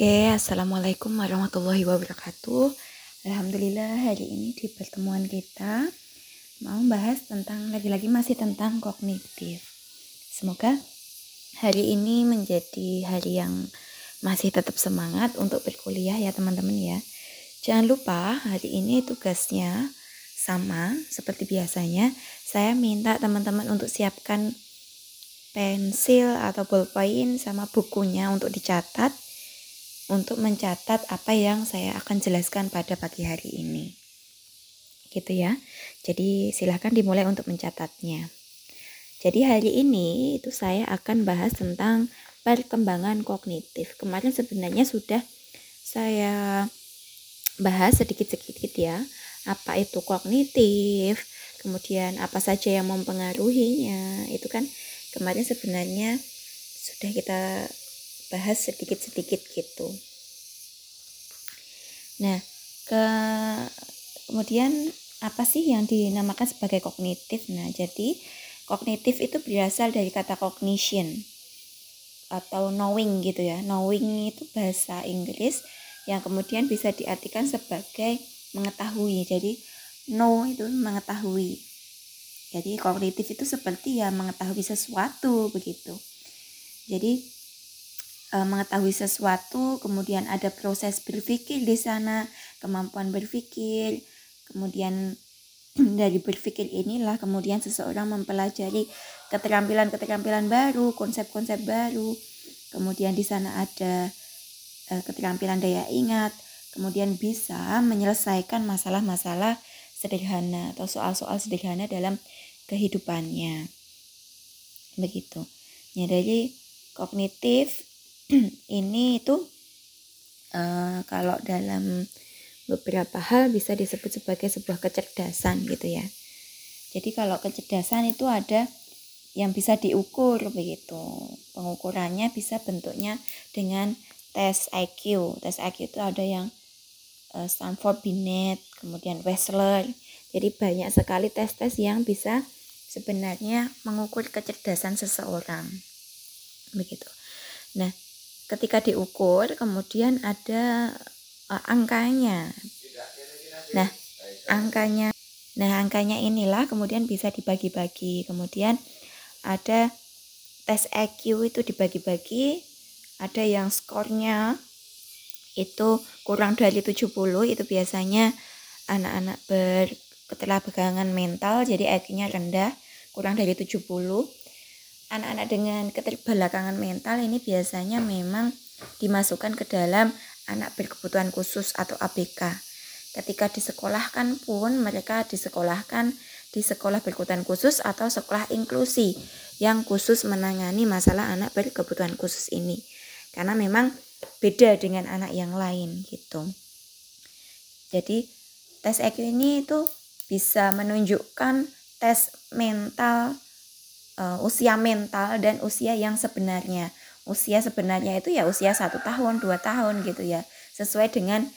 Oke, Assalamualaikum warahmatullahi wabarakatuh. Alhamdulillah hari ini di pertemuan kita mau bahas tentang lagi-lagi masih tentang kognitif. Semoga hari ini menjadi hari yang masih tetap semangat untuk berkuliah ya teman-teman ya. Jangan lupa hari ini tugasnya sama seperti biasanya. Saya minta teman-teman untuk siapkan pensil atau ballpoint sama bukunya untuk dicatat untuk mencatat apa yang saya akan jelaskan pada pagi hari ini. Gitu ya. Jadi silahkan dimulai untuk mencatatnya. Jadi hari ini itu saya akan bahas tentang perkembangan kognitif. Kemarin sebenarnya sudah saya bahas sedikit-sedikit ya. Apa itu kognitif, kemudian apa saja yang mempengaruhinya. Itu kan kemarin sebenarnya sudah kita bahas sedikit-sedikit gitu. Nah, ke kemudian apa sih yang dinamakan sebagai kognitif? Nah, jadi kognitif itu berasal dari kata cognition atau knowing gitu ya. Knowing itu bahasa Inggris yang kemudian bisa diartikan sebagai mengetahui. Jadi know itu mengetahui. Jadi kognitif itu seperti ya mengetahui sesuatu begitu. Jadi e, mengetahui sesuatu, kemudian ada proses berpikir di sana, kemampuan berpikir, kemudian dari berpikir inilah kemudian seseorang mempelajari keterampilan-keterampilan baru, konsep-konsep baru. Kemudian di sana ada e, keterampilan daya ingat, kemudian bisa menyelesaikan masalah-masalah sederhana atau soal-soal sederhana dalam kehidupannya. Begitu. Ya, dari kognitif ini itu uh, kalau dalam beberapa hal bisa disebut sebagai sebuah kecerdasan gitu ya. Jadi kalau kecerdasan itu ada yang bisa diukur begitu. Pengukurannya bisa bentuknya dengan tes IQ. Tes IQ itu ada yang uh, Stanford Binet, kemudian Wessler. Jadi banyak sekali tes-tes yang bisa sebenarnya mengukur kecerdasan seseorang. Begitu. Nah, ketika diukur kemudian ada uh, angkanya. Nah, angkanya nah angkanya inilah kemudian bisa dibagi-bagi. Kemudian ada tes EQ itu dibagi-bagi, ada yang skornya itu kurang dari 70 itu biasanya anak-anak berketerlambatan mental jadi EQ-nya rendah kurang dari 70 anak-anak dengan keterbelakangan mental ini biasanya memang dimasukkan ke dalam anak berkebutuhan khusus atau ABK. Ketika disekolahkan pun mereka disekolahkan di sekolah berkebutuhan khusus atau sekolah inklusi yang khusus menangani masalah anak berkebutuhan khusus ini. Karena memang beda dengan anak yang lain gitu. Jadi tes EQ ini itu bisa menunjukkan tes mental uh, usia mental dan usia yang sebenarnya. Usia sebenarnya itu ya usia satu tahun, dua tahun gitu ya, sesuai dengan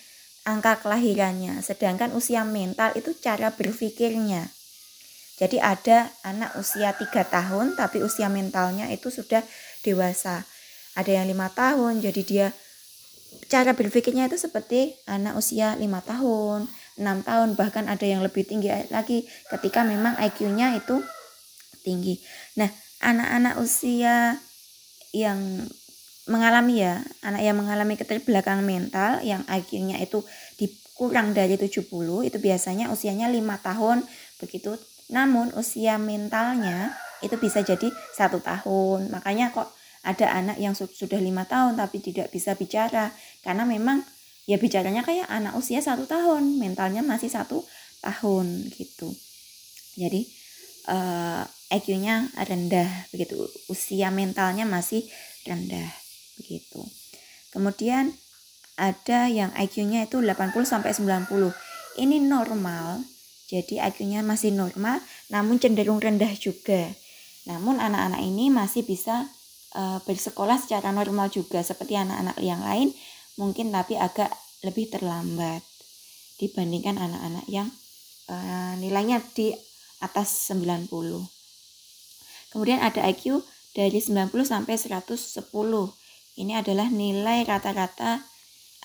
angka kelahirannya. Sedangkan usia mental itu cara berpikirnya. Jadi ada anak usia tiga tahun tapi usia mentalnya itu sudah dewasa. Ada yang lima tahun, jadi dia cara berpikirnya itu seperti anak usia lima tahun, enam tahun, bahkan ada yang lebih tinggi lagi ketika memang IQ-nya itu tinggi. Nah, anak-anak usia yang mengalami ya, anak yang mengalami keterbelakangan mental yang IQ-nya itu dikurang dari 70 itu biasanya usianya lima tahun begitu. Namun usia mentalnya itu bisa jadi satu tahun. Makanya kok ada anak yang sudah lima tahun tapi tidak bisa bicara karena memang ya bicaranya kayak anak usia satu tahun mentalnya masih satu tahun gitu jadi uh, IQ-nya rendah begitu. Usia mentalnya masih rendah begitu. Kemudian ada yang IQ-nya itu 80 sampai 90 ini normal jadi IQ-nya masih normal namun cenderung rendah juga. Namun anak-anak ini masih bisa uh, bersekolah secara normal juga seperti anak-anak yang lain mungkin tapi agak lebih terlambat dibandingkan anak-anak yang uh, nilainya di atas 90 Kemudian ada IQ dari 90 sampai 110. Ini adalah nilai rata-rata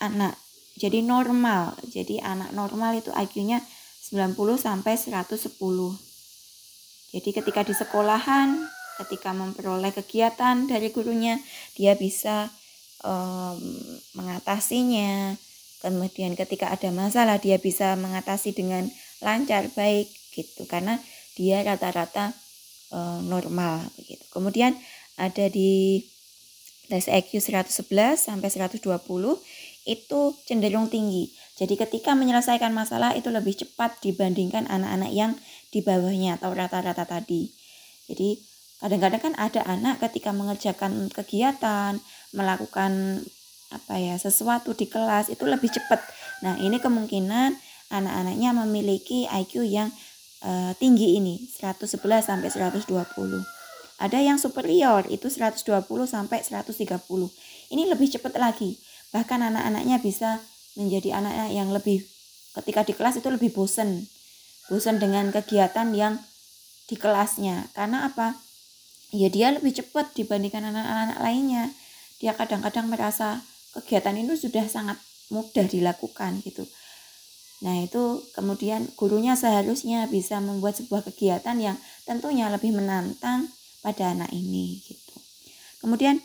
anak. Jadi normal. Jadi anak normal itu IQ-nya 90 sampai 110 jadi ketika di sekolahan ketika memperoleh kegiatan dari gurunya dia bisa um, mengatasinya. Kemudian ketika ada masalah dia bisa mengatasi dengan lancar baik gitu. Karena dia rata-rata uh, normal begitu kemudian ada di tes IQ 111 sampai 120 itu cenderung tinggi. Jadi ketika menyelesaikan masalah itu lebih cepat dibandingkan anak-anak yang di bawahnya atau rata-rata tadi. Jadi kadang-kadang kan ada anak ketika mengerjakan kegiatan, melakukan apa ya, sesuatu di kelas itu lebih cepat. Nah, ini kemungkinan anak-anaknya memiliki IQ yang uh, tinggi ini, 111 sampai 120. Ada yang superior itu 120 sampai 130. Ini lebih cepat lagi. Bahkan anak-anaknya bisa menjadi anak-anak yang lebih ketika di kelas itu lebih bosen. Bosen dengan kegiatan yang di kelasnya. Karena apa? Ya dia lebih cepat dibandingkan anak-anak lainnya. Dia kadang-kadang merasa kegiatan itu sudah sangat mudah dilakukan gitu. Nah, itu kemudian gurunya seharusnya bisa membuat sebuah kegiatan yang tentunya lebih menantang pada anak ini gitu. Kemudian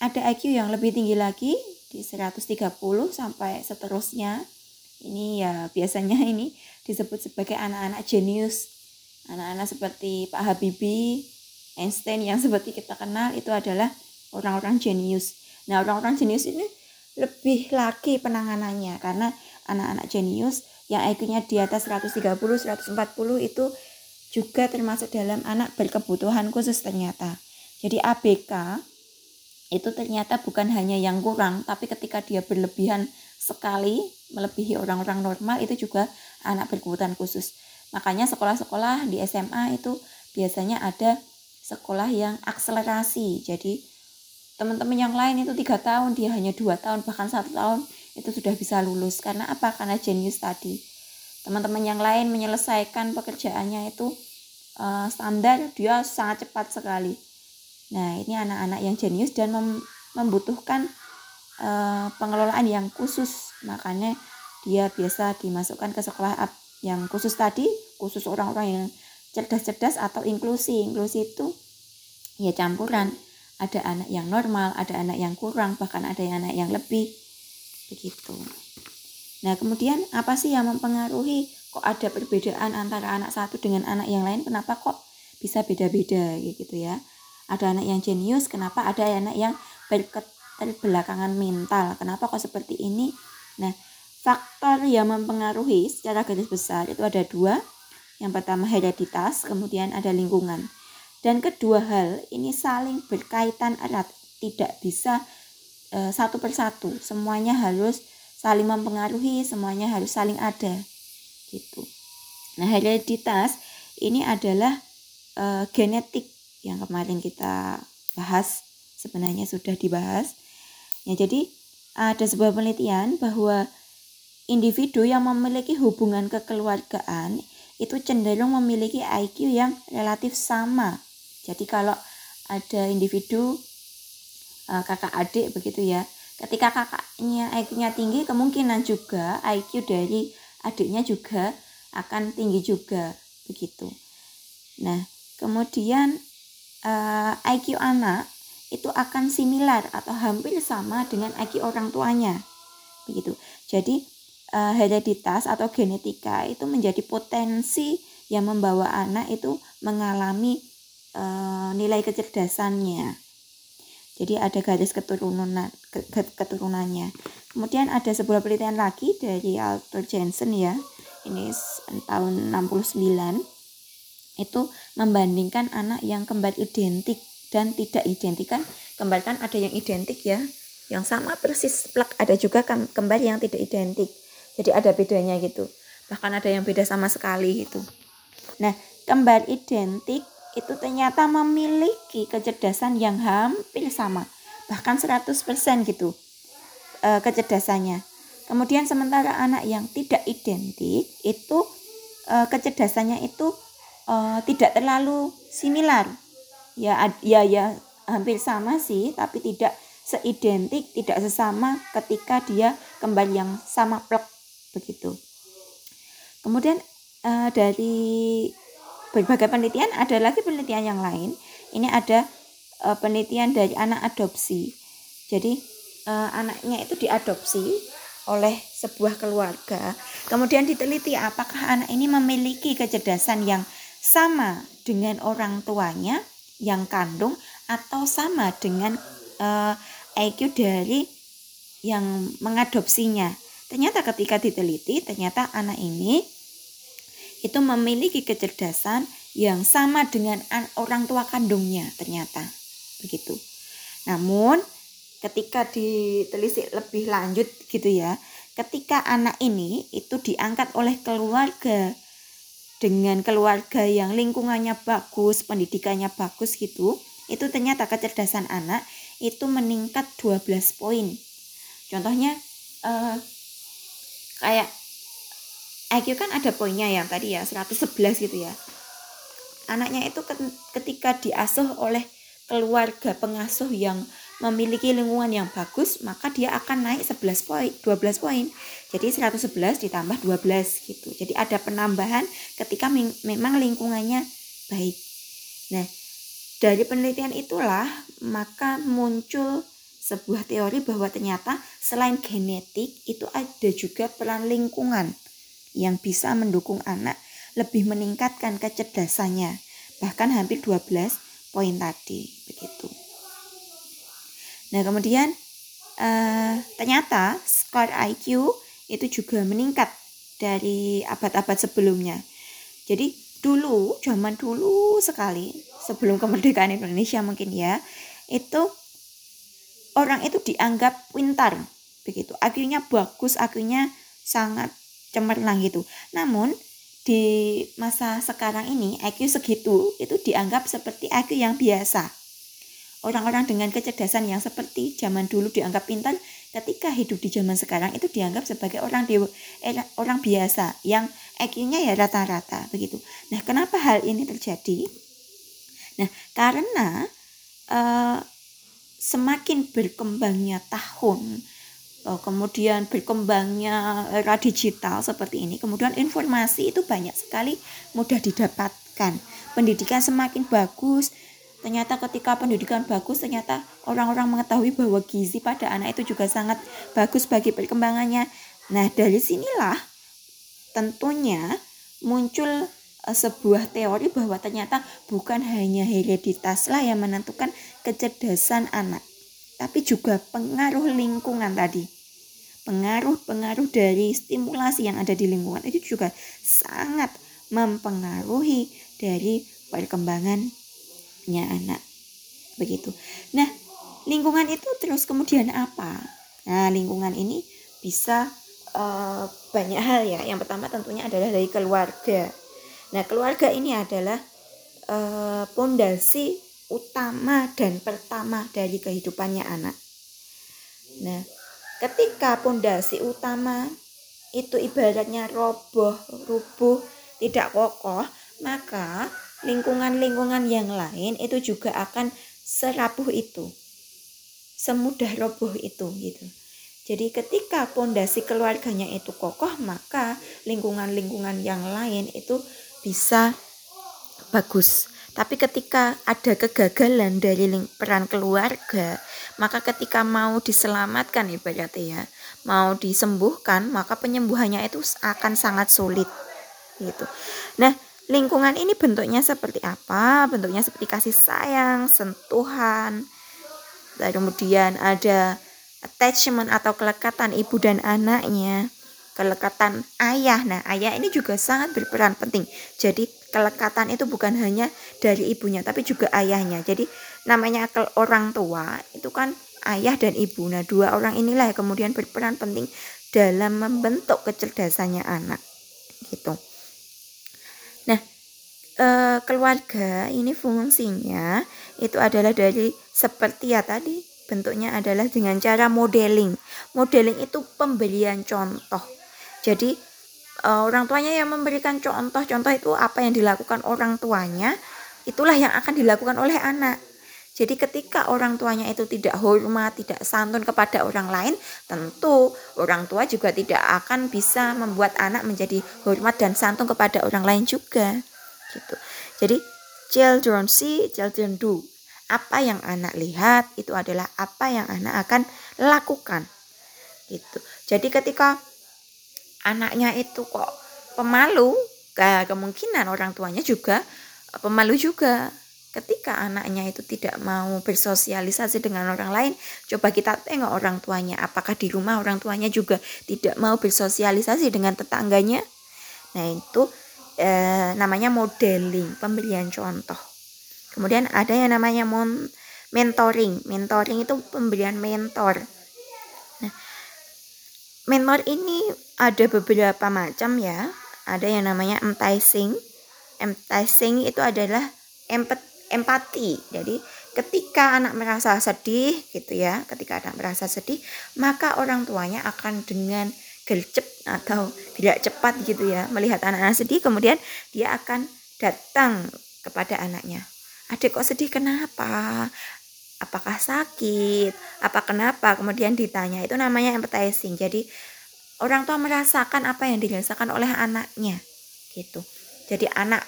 ada IQ yang lebih tinggi lagi di 130 sampai seterusnya. Ini ya biasanya ini disebut sebagai anak-anak jenius. Anak-anak seperti Pak Habibie, Einstein yang seperti kita kenal itu adalah orang-orang jenius. Nah, orang-orang jenius ini lebih lagi penanganannya karena anak-anak jenius yang IQ-nya di atas 130, 140 itu juga termasuk dalam anak berkebutuhan khusus ternyata. Jadi ABK itu ternyata bukan hanya yang kurang, tapi ketika dia berlebihan sekali, melebihi orang-orang normal itu juga anak berkebutuhan khusus. Makanya sekolah-sekolah di SMA itu biasanya ada sekolah yang akselerasi. Jadi teman-teman yang lain itu tiga tahun, dia hanya dua tahun, bahkan satu tahun itu sudah bisa lulus. Karena apa? Karena jenius tadi. Teman-teman yang lain menyelesaikan pekerjaannya itu uh, standar dia sangat cepat sekali. Nah ini anak-anak yang jenius dan mem membutuhkan uh, pengelolaan yang khusus. Makanya dia biasa dimasukkan ke sekolah yang khusus tadi khusus orang-orang yang cerdas-cerdas atau inklusi. Inklusi itu ya campuran. Ada anak yang normal ada anak yang kurang bahkan ada yang anak yang lebih begitu Nah, kemudian apa sih yang mempengaruhi kok ada perbedaan antara anak satu dengan anak yang lain? Kenapa kok bisa beda-beda gitu ya? Ada anak yang jenius, kenapa ada anak yang berketerbelakangan mental? Kenapa kok seperti ini? Nah, faktor yang mempengaruhi secara garis besar itu ada dua. Yang pertama hereditas, kemudian ada lingkungan. Dan kedua hal ini saling berkaitan erat, tidak bisa e, satu persatu. Semuanya harus saling mempengaruhi, semuanya harus saling ada. Gitu. Nah, hereditas ini adalah e, genetik yang kemarin kita bahas, sebenarnya sudah dibahas. Ya, jadi ada sebuah penelitian bahwa individu yang memiliki hubungan kekeluargaan itu cenderung memiliki IQ yang relatif sama. Jadi kalau ada individu e, kakak adik begitu ya, Ketika kakaknya IQ-nya tinggi, kemungkinan juga IQ dari adiknya juga akan tinggi juga begitu. Nah, kemudian uh, eh, IQ anak itu akan similar atau hampir sama dengan IQ orang tuanya. Begitu. Jadi uh, hereditas atau genetika itu menjadi potensi yang membawa anak itu mengalami uh, nilai kecerdasannya jadi ada garis keturunan keturunannya. Kemudian ada sebuah penelitian lagi dari Arthur Jensen ya. Ini tahun 69 itu membandingkan anak yang kembar identik dan tidak identik. Kan kembar kan ada yang identik ya. Yang sama persis plak ada juga kembar yang tidak identik. Jadi ada bedanya gitu. Bahkan ada yang beda sama sekali gitu. Nah kembar identik itu ternyata memiliki kecerdasan yang hampir sama bahkan 100% gitu e, kecerdasannya kemudian sementara anak yang tidak identik itu e, kecerdasannya itu e, tidak terlalu similar ya ya ya hampir sama sih tapi tidak seidentik, tidak sesama ketika dia kembali yang sama plek begitu. Kemudian uh, dari berbagai penelitian ada lagi penelitian yang lain. Ini ada uh, penelitian dari anak adopsi. Jadi uh, anaknya itu diadopsi oleh sebuah keluarga. Kemudian diteliti apakah anak ini memiliki kecerdasan yang sama dengan orang tuanya yang kandung atau sama dengan uh, IQ dari yang mengadopsinya. Ternyata ketika diteliti, ternyata anak ini itu memiliki kecerdasan yang sama dengan orang tua kandungnya ternyata begitu. Namun ketika ditelisik lebih lanjut gitu ya, ketika anak ini itu diangkat oleh keluarga dengan keluarga yang lingkungannya bagus, pendidikannya bagus gitu, itu ternyata kecerdasan anak itu meningkat 12 poin. Contohnya uh, kayak IQ kan ada poinnya yang tadi ya 111 gitu ya. Anaknya itu ketika diasuh oleh keluarga pengasuh yang memiliki lingkungan yang bagus, maka dia akan naik 11 poin, 12 poin. Jadi 111 ditambah 12 gitu. Jadi ada penambahan ketika memang lingkungannya baik. Nah, dari penelitian itulah maka muncul sebuah teori bahwa ternyata selain genetik itu ada juga peran lingkungan yang bisa mendukung anak lebih meningkatkan kecerdasannya bahkan hampir 12 poin tadi begitu. Nah kemudian uh, ternyata skor IQ itu juga meningkat dari abad-abad sebelumnya. Jadi dulu zaman dulu sekali sebelum kemerdekaan Indonesia mungkin ya itu orang itu dianggap pintar begitu. IQ-nya bagus, IQ-nya sangat cemerlang gitu. Namun di masa sekarang ini IQ segitu itu dianggap seperti IQ yang biasa. Orang-orang dengan kecerdasan yang seperti zaman dulu dianggap pintar, ketika hidup di zaman sekarang itu dianggap sebagai orang dewa, eh, orang biasa yang IQ-nya ya rata-rata begitu. Nah, kenapa hal ini terjadi? Nah, karena uh, semakin berkembangnya tahun kemudian berkembangnya era digital seperti ini, kemudian informasi itu banyak sekali mudah didapatkan. Pendidikan semakin bagus, ternyata ketika pendidikan bagus, ternyata orang-orang mengetahui bahwa gizi pada anak itu juga sangat bagus bagi perkembangannya. Nah, dari sinilah tentunya muncul eh, sebuah teori bahwa ternyata bukan hanya hereditaslah yang menentukan kecerdasan anak tapi juga pengaruh lingkungan tadi. Pengaruh-pengaruh dari stimulasi yang ada di lingkungan itu juga sangat mempengaruhi dari perkembangannya anak. Begitu. Nah, lingkungan itu terus kemudian apa? Nah, lingkungan ini bisa uh, banyak hal ya. Yang pertama tentunya adalah dari keluarga. Nah, keluarga ini adalah eh, pondasi uh, utama dan pertama dari kehidupannya anak. Nah, ketika pondasi utama itu ibaratnya roboh, rubuh, tidak kokoh, maka lingkungan-lingkungan yang lain itu juga akan serapuh itu. Semudah roboh itu gitu. Jadi ketika pondasi keluarganya itu kokoh, maka lingkungan-lingkungan yang lain itu bisa bagus. Tapi ketika ada kegagalan dari peran keluarga, maka ketika mau diselamatkan ibaratnya ya, mau disembuhkan, maka penyembuhannya itu akan sangat sulit. Gitu. Nah, lingkungan ini bentuknya seperti apa? Bentuknya seperti kasih sayang, sentuhan, dan kemudian ada attachment atau kelekatan ibu dan anaknya kelekatan ayah. Nah, ayah ini juga sangat berperan penting. Jadi, kelekatan itu bukan hanya dari ibunya, tapi juga ayahnya. Jadi, namanya orang tua itu kan ayah dan ibu. Nah, dua orang inilah yang kemudian berperan penting dalam membentuk kecerdasannya anak. Gitu. Nah, e, keluarga ini fungsinya itu adalah dari seperti ya tadi bentuknya adalah dengan cara modeling. Modeling itu pemberian contoh jadi uh, orang tuanya yang memberikan contoh-contoh itu apa yang dilakukan orang tuanya, itulah yang akan dilakukan oleh anak. Jadi ketika orang tuanya itu tidak hormat, tidak santun kepada orang lain, tentu orang tua juga tidak akan bisa membuat anak menjadi hormat dan santun kepada orang lain juga. Gitu. Jadi children see, children do. Apa yang anak lihat itu adalah apa yang anak akan lakukan. Gitu. Jadi ketika anaknya itu kok pemalu, kemungkinan orang tuanya juga pemalu juga ketika anaknya itu tidak mau bersosialisasi dengan orang lain, coba kita tengok orang tuanya. Apakah di rumah orang tuanya juga tidak mau bersosialisasi dengan tetangganya? Nah, itu eh, namanya modeling, pemberian contoh. Kemudian ada yang namanya mentoring. Mentoring itu pemberian mentor. Mentor ini ada beberapa macam ya. Ada yang namanya enticing. Enticing itu adalah empet empati. Jadi ketika anak merasa sedih gitu ya, ketika anak merasa sedih, maka orang tuanya akan dengan gercep atau tidak cepat gitu ya melihat anak-anak sedih kemudian dia akan datang kepada anaknya. Adik kok sedih kenapa? Apakah sakit? Apa kenapa? Kemudian ditanya. Itu namanya empathizing. Jadi orang tua merasakan apa yang dirasakan oleh anaknya gitu. Jadi anak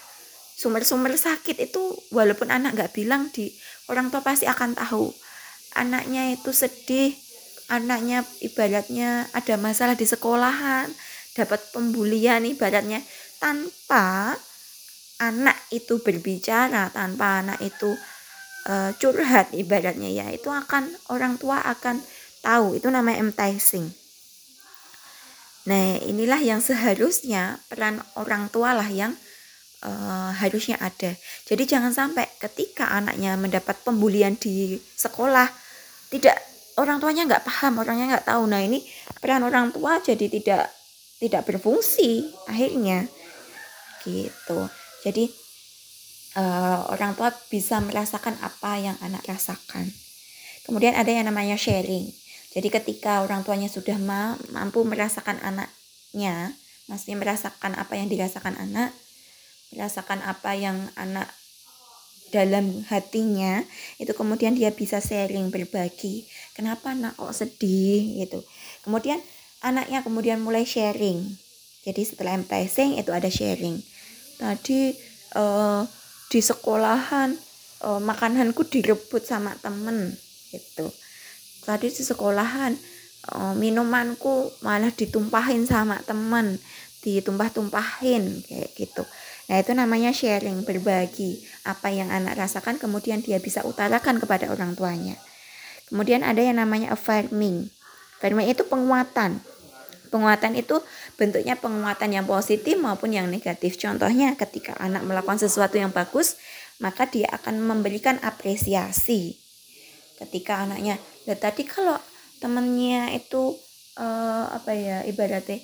sumber-sumber sakit itu walaupun anak nggak bilang di orang tua pasti akan tahu anaknya itu sedih anaknya ibaratnya ada masalah di sekolahan dapat pembulian ibaratnya tanpa anak itu berbicara tanpa anak itu uh, curhat ibaratnya ya itu akan orang tua akan tahu itu namanya enticing nah inilah yang seharusnya peran orang tua lah yang uh, harusnya ada. Jadi jangan sampai ketika anaknya mendapat pembulian di sekolah tidak orang tuanya nggak paham, orangnya nggak tahu. Nah ini peran orang tua jadi tidak tidak berfungsi akhirnya gitu. Jadi uh, orang tua bisa merasakan apa yang anak rasakan. Kemudian ada yang namanya sharing. Jadi ketika orang tuanya sudah ma mampu merasakan anaknya, maksudnya merasakan apa yang dirasakan anak, merasakan apa yang anak dalam hatinya itu kemudian dia bisa sharing berbagi kenapa anak kok sedih gitu kemudian anaknya kemudian mulai sharing jadi setelah empathizing itu ada sharing tadi uh, di sekolahan uh, makananku direbut sama temen gitu tadi di sekolahan uh, minumanku malah ditumpahin sama temen ditumpah-tumpahin kayak gitu Nah, itu namanya sharing, berbagi apa yang anak rasakan kemudian dia bisa utarakan kepada orang tuanya. Kemudian ada yang namanya affirming. Affirming itu penguatan. Penguatan itu bentuknya penguatan yang positif maupun yang negatif. Contohnya ketika anak melakukan sesuatu yang bagus, maka dia akan memberikan apresiasi. Ketika anaknya, ya tadi kalau temennya itu uh, apa ya ibaratnya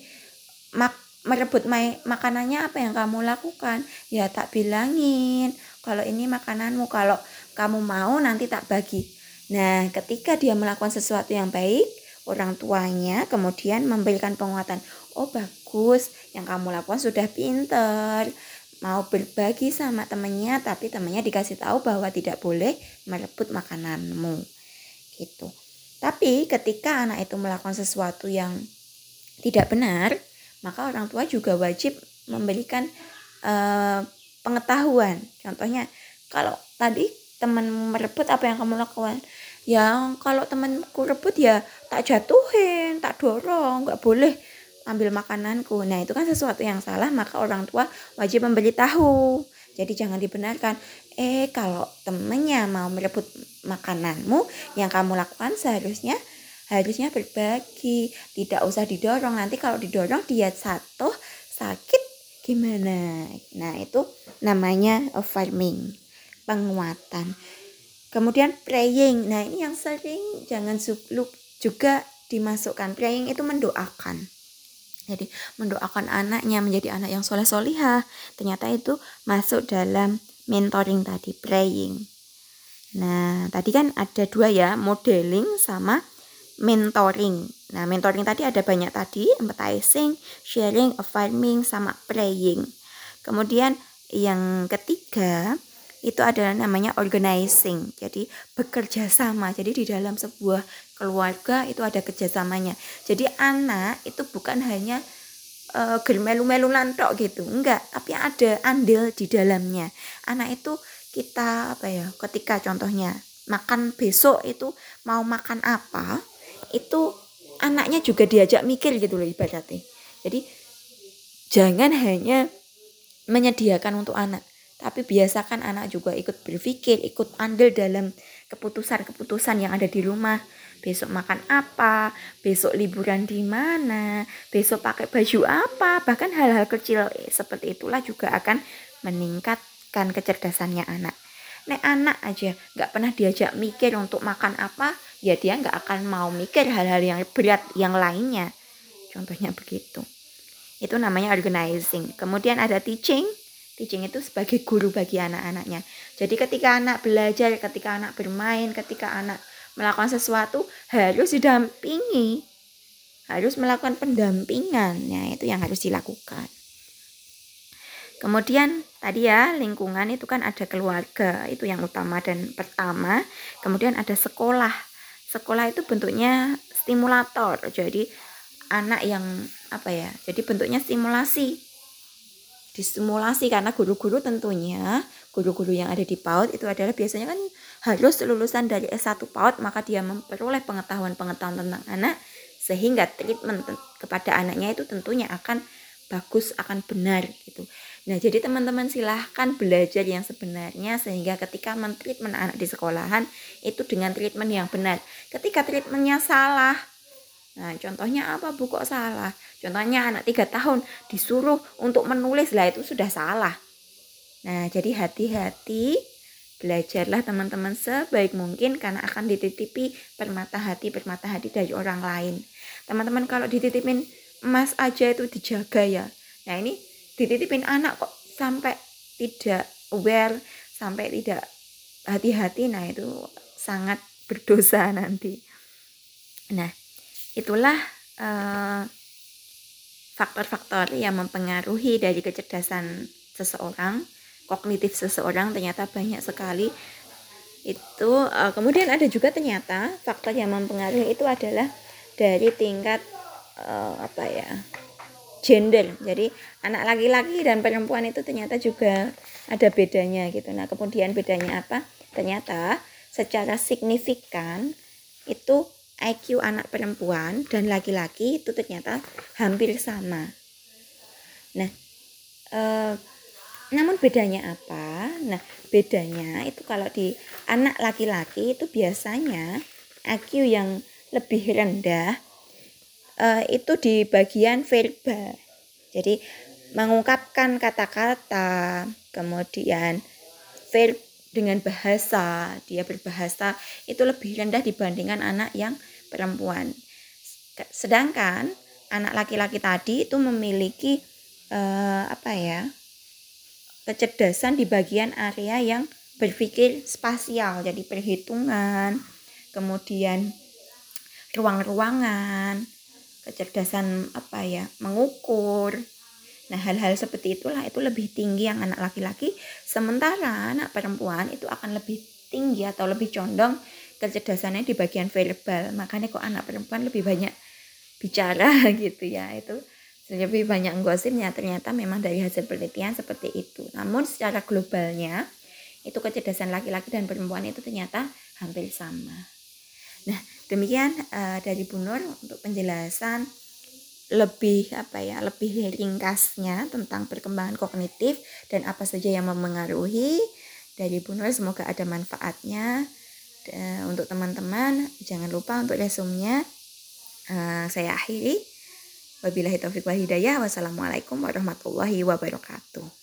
mak merebut makanannya apa yang kamu lakukan ya tak bilangin kalau ini makananmu kalau kamu mau nanti tak bagi nah ketika dia melakukan sesuatu yang baik orang tuanya kemudian memberikan penguatan oh bagus. Yang kamu lakukan sudah pinter. Mau berbagi sama temennya tapi temennya dikasih tahu bahwa tidak boleh merebut makananmu. Gitu. Tapi ketika anak itu melakukan sesuatu yang tidak benar maka orang tua juga wajib memberikan uh, pengetahuan. Contohnya, kalau tadi teman merebut apa yang kamu lakukan? Ya, kalau temanku rebut ya tak jatuhin, tak dorong, nggak boleh ambil makananku. Nah, itu kan sesuatu yang salah, maka orang tua wajib memberitahu. Jadi jangan dibenarkan. Eh, kalau temennya mau merebut makananmu, yang kamu lakukan seharusnya harusnya berbagi. Tidak usah didorong. Nanti kalau didorong dia satu sakit gimana? Nah itu namanya farming penguatan. Kemudian praying. Nah ini yang sering jangan supluk juga dimasukkan. Praying itu mendoakan jadi mendoakan anaknya menjadi anak yang soleh solihah ternyata itu masuk dalam mentoring tadi praying nah tadi kan ada dua ya modeling sama mentoring. Nah, mentoring tadi ada banyak tadi, empathizing, sharing, affirming, sama praying. Kemudian yang ketiga, itu adalah namanya organizing. Jadi bekerja sama. Jadi di dalam sebuah keluarga itu ada kerjasamanya. Jadi anak itu bukan hanya uh, germelu-melu lantok gitu. Enggak, tapi ada andil di dalamnya. Anak itu kita apa ya? Ketika contohnya makan besok itu mau makan apa, itu anaknya juga diajak mikir gitu loh ibaratnya. Jadi jangan hanya menyediakan untuk anak, tapi biasakan anak juga ikut berpikir, ikut andil dalam keputusan-keputusan yang ada di rumah. Besok makan apa, besok liburan di mana, besok pakai baju apa, bahkan hal-hal kecil seperti itulah juga akan meningkatkan kecerdasannya anak. Nek anak aja nggak pernah diajak mikir untuk makan apa, ya dia nggak akan mau mikir hal-hal yang berat yang lainnya. Contohnya begitu. Itu namanya organizing. Kemudian ada teaching, Teaching itu sebagai guru bagi anak-anaknya. Jadi ketika anak belajar, ketika anak bermain, ketika anak melakukan sesuatu harus didampingi. Harus melakukan pendampingan. Ya, itu yang harus dilakukan. Kemudian tadi ya lingkungan itu kan ada keluarga, itu yang utama dan pertama. Kemudian ada sekolah. Sekolah itu bentuknya stimulator. Jadi anak yang apa ya? Jadi bentuknya stimulasi distimulasi karena guru-guru tentunya guru-guru yang ada di PAUD itu adalah biasanya kan harus lulusan dari S1 PAUD maka dia memperoleh pengetahuan-pengetahuan tentang anak sehingga treatment kepada anaknya itu tentunya akan bagus akan benar gitu. Nah, jadi teman-teman silahkan belajar yang sebenarnya sehingga ketika mentreatment anak di sekolahan itu dengan treatment yang benar. Ketika treatmentnya salah, Nah, contohnya apa bu salah? Contohnya anak tiga tahun disuruh untuk menulis lah itu sudah salah. Nah, jadi hati-hati belajarlah teman-teman sebaik mungkin karena akan dititipi permata hati permata hati dari orang lain. Teman-teman kalau dititipin emas aja itu dijaga ya. Nah ini dititipin anak kok sampai tidak aware, sampai tidak hati-hati, nah itu sangat berdosa nanti. Nah, itulah eh, faktor-faktor yang mempengaruhi dari kecerdasan seseorang, kognitif seseorang ternyata banyak sekali. Itu uh, kemudian ada juga ternyata faktor yang mempengaruhi itu adalah dari tingkat uh, apa ya? gender. Jadi anak laki-laki dan perempuan itu ternyata juga ada bedanya gitu. Nah, kemudian bedanya apa? Ternyata secara signifikan itu IQ anak perempuan dan laki-laki itu ternyata hampir sama. Nah, eh, namun bedanya apa? Nah, bedanya itu kalau di anak laki-laki itu biasanya IQ yang lebih rendah eh, itu di bagian verbal. Jadi mengungkapkan kata-kata, kemudian verb dengan bahasa, dia berbahasa itu lebih rendah dibandingkan anak yang perempuan. Sedangkan anak laki-laki tadi itu memiliki eh, apa ya? kecerdasan di bagian area yang berpikir spasial, jadi perhitungan, kemudian ruang-ruangan, kecerdasan apa ya, mengukur, Nah, hal-hal seperti itulah itu lebih tinggi yang anak laki-laki, sementara anak perempuan itu akan lebih tinggi atau lebih condong kecerdasannya di bagian verbal. Makanya kok anak perempuan lebih banyak bicara gitu ya. Itu lebih banyak gosipnya ternyata memang dari hasil penelitian seperti itu. Namun secara globalnya itu kecerdasan laki-laki dan perempuan itu ternyata hampir sama. Nah, demikian uh, dari Bu Nur untuk penjelasan lebih apa ya lebih ringkasnya tentang perkembangan kognitif dan apa saja yang mempengaruhi dari Bu Nur. Semoga ada manfaatnya. Untuk teman-teman jangan lupa untuk resumnya. Uh, saya akhiri. Wabillahi taufiq wal hidayah. Wassalamualaikum warahmatullahi wabarakatuh